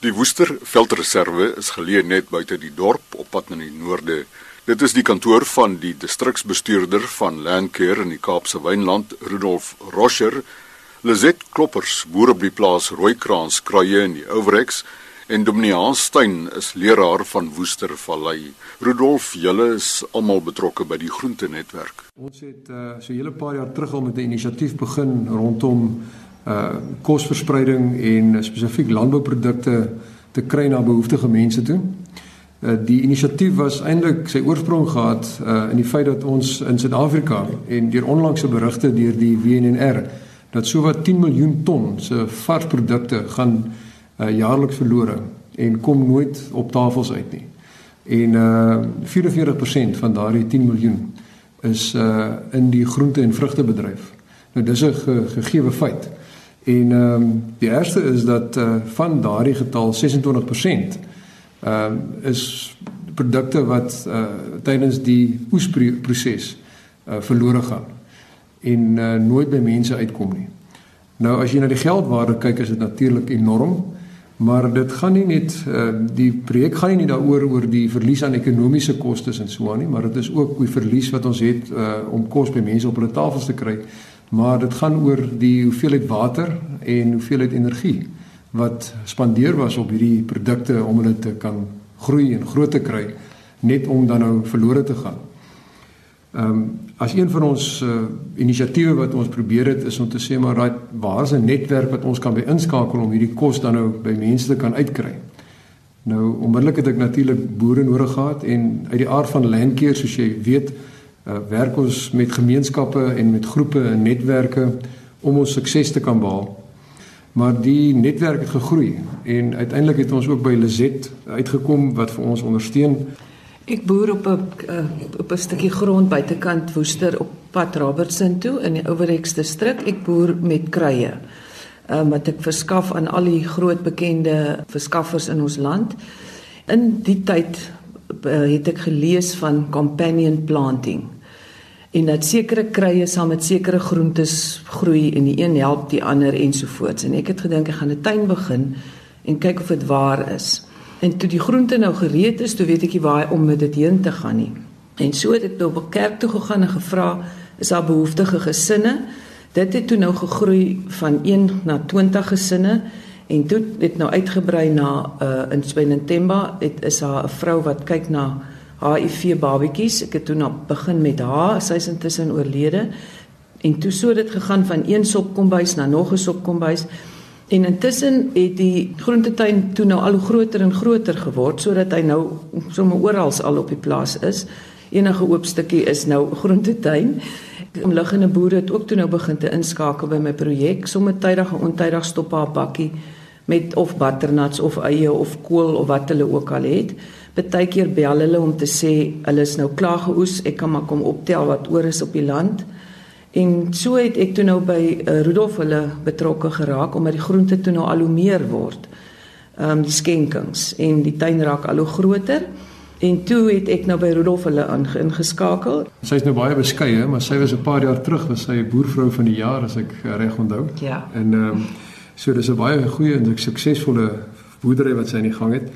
Die Woester Veldreserve is geleë net buite die dorp op pad na die noorde. Dit is die kantoor van die distriksbestuurder van Landcare in die Kaapse Wynland, Rudolf Roscher. Lizet Kloppers, boer op die plaas Rooikraans Kruie in die Ourex en Dominee Stein is leraar van Woester Vallei. Rudolf, julle is almal betrokke by die groentenetwerk. Ons het uh, so 'n hele paar jaar terug al met 'n inisiatief begin rondom uh kosverspreiding en spesifiek landbouprodukte te kry na behoeftige mense toe. Uh die inisiatief was eintlik sy oorsprong gehad uh in die feit dat ons in Suid-Afrika en deur onlangse berigte deur die WNR dat sowat 10 miljoen ton se varsprodukte gaan uh jaarliks verlore en kom nooit op tafels uit nie. En uh 44% van daardie 10 miljoen is uh in die groente en vrugtebedryf. Nou dis 'n ge, gegeewe feit. En ehm um, die eerste is dat uh, van daardie getal 26% ehm um, is produkte wat uh, tydens die oesproses uh, verlore gaan en uh, nooit by mense uitkom nie. Nou as jy na die geldwaarde kyk is dit natuurlik enorm, maar dit gaan nie net uh, die projek gaan nie daaroor oor die verlies aan ekonomiese kostes en so aan nie, maar dit is ook die verlies wat ons het uh, om kos by mense op hulle tafels te kry maar dit gaan oor die hoeveelheid water en hoeveelheid energie wat spandeer was op hierdie produkte om hulle te kan groei en groot te kry net om dan nou verlore te gaan. Ehm um, as een van ons uh, inisiatiewe wat ons probeer het is om te sê maar right, waar is 'n netwerk wat ons kan by inskakel om hierdie kos dan nou by mense te kan uitkry. Nou onmiddellik het ek natuurlik boere nodig gehad en uit die aard van landcare soos jy weet uh, werk ons met gemeenskappe en met groepe en netwerke om ons sukses te kan behaal. Maar die netwerk het gegroei en uiteindelik het ons ook by Lizet uitgekom wat vir ons ondersteun. Ek boer op 'n uh, op 'n stukkie grond buitekant Woester op pad Robertson toe in die Overex distrik. Ek boer met kruie. Ehm um, wat ek verskaf aan al die groot bekende verskaffers in ons land. In die tyd uh, het ek gelees van companion planting en dat sekere krye saam met sekere groentes groei en die een help die ander ensovoorts. En ek het gedink ek gaan 'n tuin begin en kyk of dit waar is. En toe die groente nou gereed is toe weet ek nie waar om met dit heen te gaan nie. En so het ek nou op 'n kerk toe gegaan en gevra is daar behoeftige gesinne? Dit het toe nou gegroei van 1 na 20 gesinne en toe het nou uitgebrei na uh, in Spenentemba dit is haar 'n vrou wat kyk na HIV babetjies. Ek het toe nou begin met haar, sy is intussen oorlede. En toe so dit gegaan van een sop kombuis na nog 'n sop kombuis. En intussen het die groentetuin toe nou al hoe groter en groter geword sodat hy nou sommer oral al op die plaas is. Enige oop stukkie is nou groentetuin. Omliggende boere het ook toe nou begin te inskakel by my projek. Sommige tydige ontydig stop haar bakkie met of butternuts of eie of kool of wat hulle ook al het. Partykeer bel hulle om te sê hulle is nou klaar geoes, ek kan maar kom optel wat oor is op die land. En so het ek toe nou by uh, Rudolf hulle betrokke geraak omdat die groente toe nou al hoe meer word. Ehm um, die skenkings en die tuin raak al hoe groter. En toe het ek nou by Rudolf hulle ingeskakel. Sy is nou baie beskeie, maar sy was 'n paar jaar terug was sy boervrou van die jaar as ek reg onthou. Ja. En ehm um, so dis 'n baie goeie en suksesvolle boerdery wat sy in die gang het.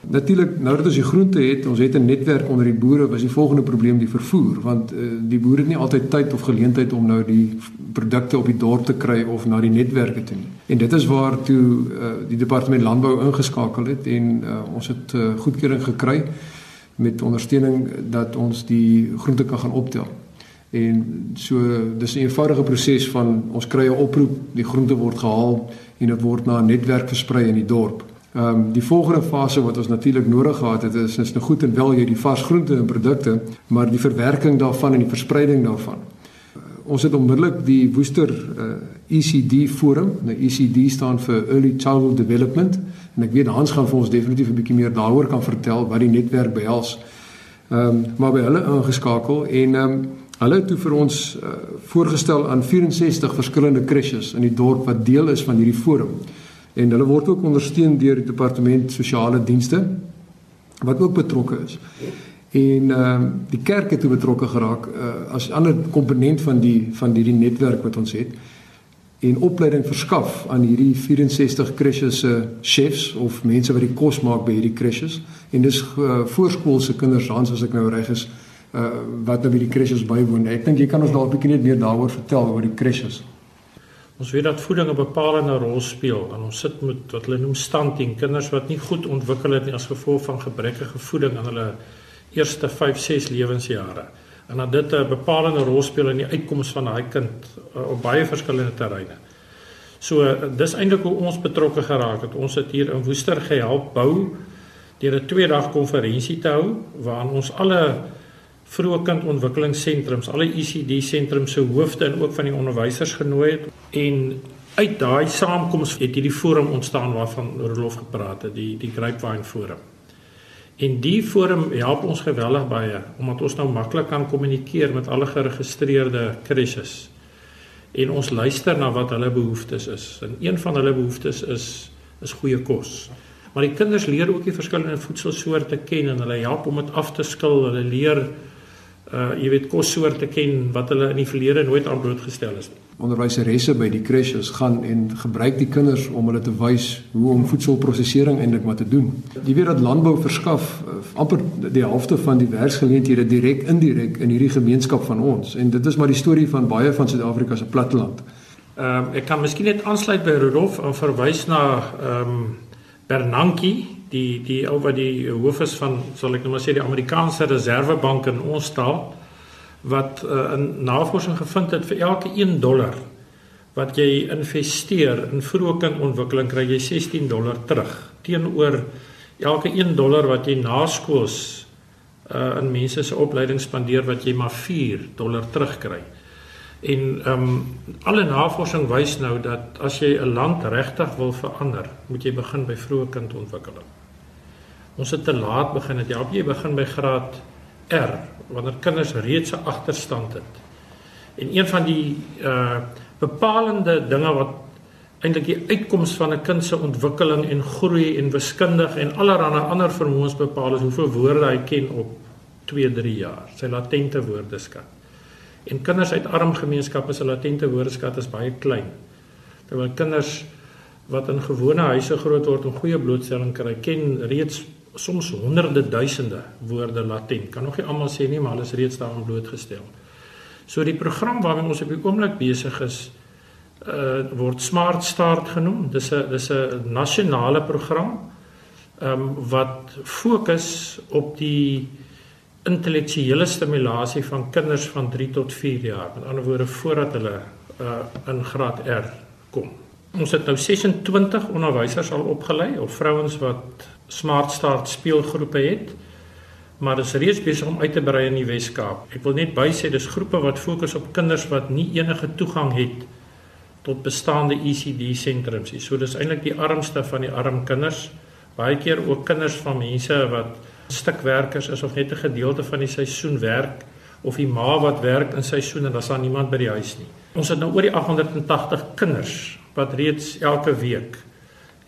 Natuurlik nou dat ons die groente het, ons het 'n netwerk onder die boere, was die volgende probleem die vervoer, want uh, die boere het nie altyd tyd of geleentheid om nou die produkte op die dorp te kry of na die netwerke toe nie. En dit is waar toe uh, die departement landbou ingeskakel het en uh, ons het uh, goedkeuring gekry met ondersteuning dat ons die groente kan gaan optel. En so dis 'n eenvoudige proses van ons kry 'n oproep, die groente word gehaal en dit word na 'n netwerk versprei in die dorp. Ehm um, die volgende fase wat ons natuurlik nodig gehad het is is nou goed en wel jy die vars groente en produkte, maar die verwerking daarvan en die verspreiding daarvan. Uh, ons het onmiddellik die Woester uh, eh, ECD forum, nou ECD staan vir Early Childhood Development en ek weet Hans gaan vir ons definitief 'n bietjie meer daaroor kan vertel wat die netwerk behels. Ehm um, maar by hulle ingeskakel en ehm um, hulle het toe vir ons uh, voorgestel aan 64 verskillende crèches in die dorp wat deel is van hierdie forum en hulle word ook ondersteun deur die departement sosiale dienste wat ook betrokke is. En ehm uh, die kerk het toe betrokke geraak uh, as 'n ander komponent van die van hierdie netwerk wat ons het. en opleiding verskaf aan hierdie 64 crèches se chefs of mense wat die kos maak by hierdie crèches en dis uh, voorskoolse kinders Hans as ek nou reg is uh, wat nou by die crèches bywoon. Ek dink jy kan ons dalk 'n bietjie net meer daaroor vertel oor die crèches. Ons weet dat voeding 'n bepalende rol speel en ons sit met wat hulle noem stunting, kinders wat nie goed ontwikkel het nie as gevolg van gebrekkige voeding in hulle eerste 5, 6 lewensjare en dat dit 'n bepalende rol speel in die uitkoms van daai kind uh, op baie verskillende terreine. So dis eintlik hoe ons betrokke geraak het. Ons het hier in Woester gehelp bou deur 'n twee dag konferensie te hou waarin ons alle vroeë kindontwikkelingssentrums, alle ECD sentrums se hoofde en ook van die onderwysers genooi het en uit daai saamkoms het hierdie forum ontstaan waarvan Rolof gepraat het, die die Grapevine forum. En die forum help ons geweldig baie omdat ons nou maklik kan kommunikeer met alle geregistreerde krisis. En ons luister na wat hulle behoeftes is. En een van hulle behoeftes is is goeie kos. Maar die kinders leer ook die verskillende voedselsoorte ken en hulle help om dit af te skil. Hulle leer uh jy weet kossoorte ken wat hulle in die verlede nooit aan blootgestel is nie. Onderwyseresse by die crèches gaan en gebruik die kinders om hulle te wys hoe om voedselprosesering eintlik maar te doen. Jy weet dat landbou verskaf uh, amper die helfte van die werksgeleenthede direk indirek in hierdie gemeenskap van ons en dit is maar die storie van baie van Suid-Afrika se platteland. Ehm um, ek kan miskien net aansluit by Rudolf en verwys na ehm um, Bernanke die die ou wat die hoof is van sal ek nou maar sê die Amerikaanse Reservebank in ons taal wat uh, in navorsing gevind het vir elke 1 dollar wat jy investeer in vroeë kindontwikkeling kry jy 16 dollar terug teenoor elke 1 dollar wat jy naskools uh, in mense se opleiding spandeer wat jy maar 4 dollar terugkry. En ehm um, alle navorsing wys nou dat as jy 'n land regtig wil verander, moet jy begin by vroeë kindontwikkeling. Ons het te laat begin het. Ja, jy begin by graad R wanneer kinders reeds 'n agterstand het. En een van die uh bepalende dinge wat eintlik die uitkoms van 'n kind se ontwikkeling en groei en wiskundig en allerlei ander vermoëns bepaal is hoeveel woorde hy ken op 2-3 jaar. Sy latente woordeskat. En kinders uit arm gemeenskappe se latente woordeskat is baie klein. Terwyl kinders wat in gewone huise groot word en goeie blootstelling kry, ken reeds soms honderde duisende woorde latent. Kan nog nie almal sê nie, maar hulle is reeds daaraan blootgestel. So die program waarmee ons op die oomblik besig is, uh word Smart Start genoem. Dis 'n dis 'n nasionale program ehm um, wat fokus op die intellektuele stimulasie van kinders van 3 tot 4 jaar. Met ander woorde voordat hulle uh in graad R kom. Ons het nou 26 onderwysers al opgelei of vrouens wat Smart Start speelgroepe het. Maar is reeds besig om uit te brei in die Wes-Kaap. Ek wil net bysê dis groepe wat fokus op kinders wat nie enige toegang het tot bestaande ECD sentrums nie. So dis eintlik die armste van die arm kinders. Baie keer ook kinders van mense wat stukwerkers is of net 'n gedeelte van die seisoen werk of die ma wat werk in seisoen en daar's dan niemand by die huis nie. Ons het nou oor die 880 kinders wat reeds elke week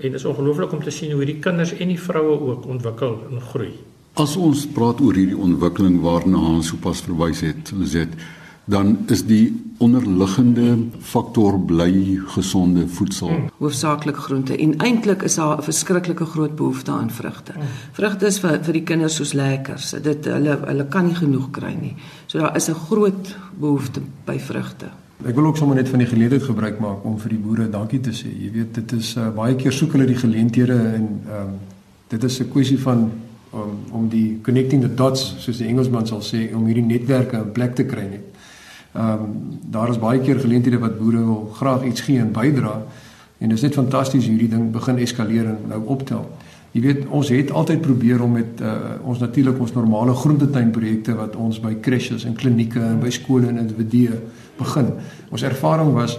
En dit is ongelooflik om te sien hoe hierdie kinders en die vroue ook ontwikkel en groei. As ons praat oor hierdie ontwikkeling waarna ons sopas verwys het, Lizet, dan is die onderliggende faktor bly gesonde voedsel. Mm. Hoofsaaklik groente en eintlik is daar 'n verskriklike groot behoefte aan vrugte. Mm. Vrugte is vir vir die kinders soos lekkers. Dit hulle hulle kan nie genoeg kry nie. So daar is 'n groot behoefte by vrugte. Ek wil ook sommer net van die geleentheid gebruik maak om vir die boere dankie te sê. Jy weet dit is uh, baie keer soek hulle die geleenthede en ehm um, dit is 'n kwessie van om om die connecting the dots soos die Engelsman sal sê om hierdie netwerke in plek te kry net. Ehm um, daar is baie keer geleenthede wat boere wil graag iets gee en bydra en dit is net fantasties hierdie ding begin eskaleer en nou optel. Jy weet ons het altyd probeer om met uh, ons natuurlik ons normale groentetuinprojekte wat ons by crèches en klinieke en by skole en individue begin. Ons ervaring was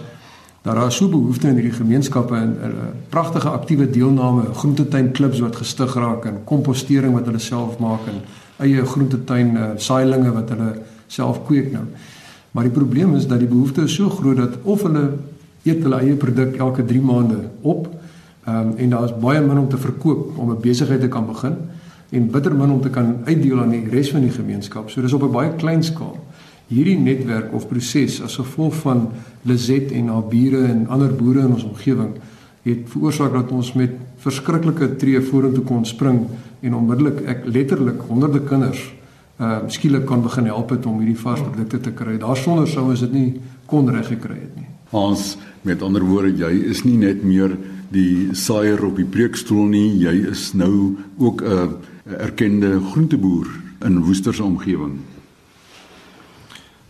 dat daar so behoefte in hierdie gemeenskappe en 'n uh, pragtige aktiewe deelname, groentetuin klubs wat gestig raak en kompostering wat hulle self maak en eie groentetuin uh, saailinge wat hulle self kweek nou. Maar die probleem is dat die behoefte is so groot dat of hulle eet hulle eie produk elke 3 maande op Ehm um, en daar is baie min om te verkoop om 'n besigheid te kan begin en bitter min om te kan uitdeel aan die res van die gemeenskap. So dis op 'n baie klein skaal. hierdie netwerk of proses as gevolg van Lizet en haar bure en ander boere in ons omgewing het veroorsaak dat ons met verskriklike tree vorentoe kon spring en onmiddellik ek letterlik honderde kinders uh skielik kan begin help het om hierdie varsprodukte te kry. Daarsonder sou ons dit nie kon reg gekry het nie. Ons met ander woorde jy is nie net meer die saaier op die preekstoel nie, jy is nou ook 'n erkende groenteboer in Woester se omgewing.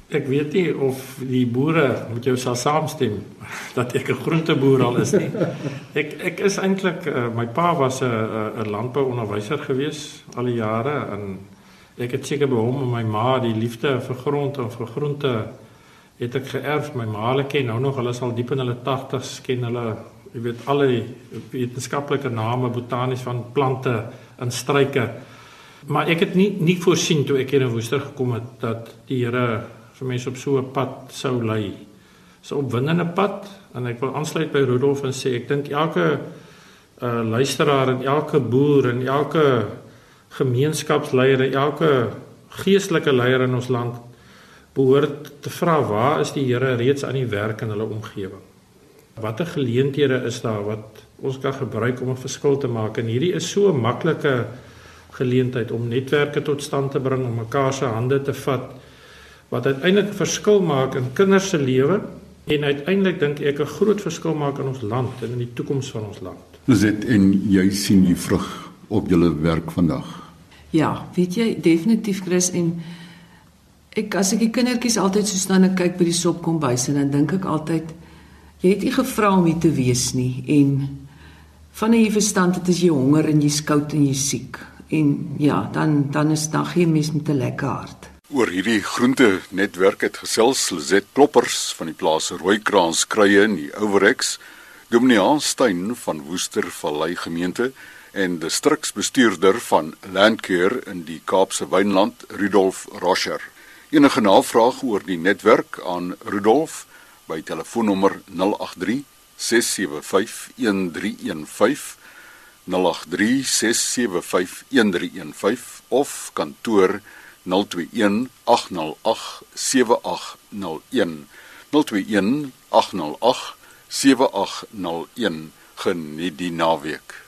Ek weet nie of die boere met jou sal saamstem dat ek 'n groenteboer al is nie. Ek ek is eintlik uh, my pa was 'n 'n landbouonderwyser gewees al die jare en ek het seker by hom en my ma die liefde vir grond en vir groente het ek geërf. My ma hulle ken nou nog, hulle is al diep in hulle 80's, ken hulle jy weet al die wetenskaplike name botanies van plante en struike. Maar ek het nie nie voorsien toe ek hier in Woester gekom het dat die Here vir mense op so 'n pad sou lei. So 'n opwindende pad en ek wil aansluit by Rudolf en sê ek dink elke uh luisteraar en elke boer en elke gemeenskapsleier en elke geestelike leier in ons land behoort te vra waar is die Here reeds aan die werk in hulle omgewing? Watter geleenthede is daar wat ons kan gebruik om 'n verskil te maak? En hierdie is so 'n maklike geleentheid om netwerke tot stand te bring, om mekaar se hande te vat wat uiteindelik verskil maak in kinders se lewe en uiteindelik dink ek 'n groot verskil maak in ons land en in die toekoms van ons land. Dis dit en jy sien die vrug op julle werk vandag. Ja, weet jy definitief Chris en ek as ek die kindertjies altyd so staan en kyk by die sopkombuis en dan dink ek altyd jy het nie gevra om hier te wees nie en van 'n verstand het as jy honger en jy's koud en jy's siek en ja, dan dan is dan geen mens met 'n lekker hart. Oor hierdie groente netwerk het gesels Lizet Kloppers van die plaas Rooikraans krye in die Ouerex, Dominee Steyn van Woester Vallei gemeente en distriksbestuurder van Landcare in die Kaapse Wynland Rudolf Roscher. Enige navraag oor die netwerk aan Rudolf by telefoonnommer 083 675 1315 083 675 1315 of kantoor 082 021 808 7801 021 808 7801 geniet die naweek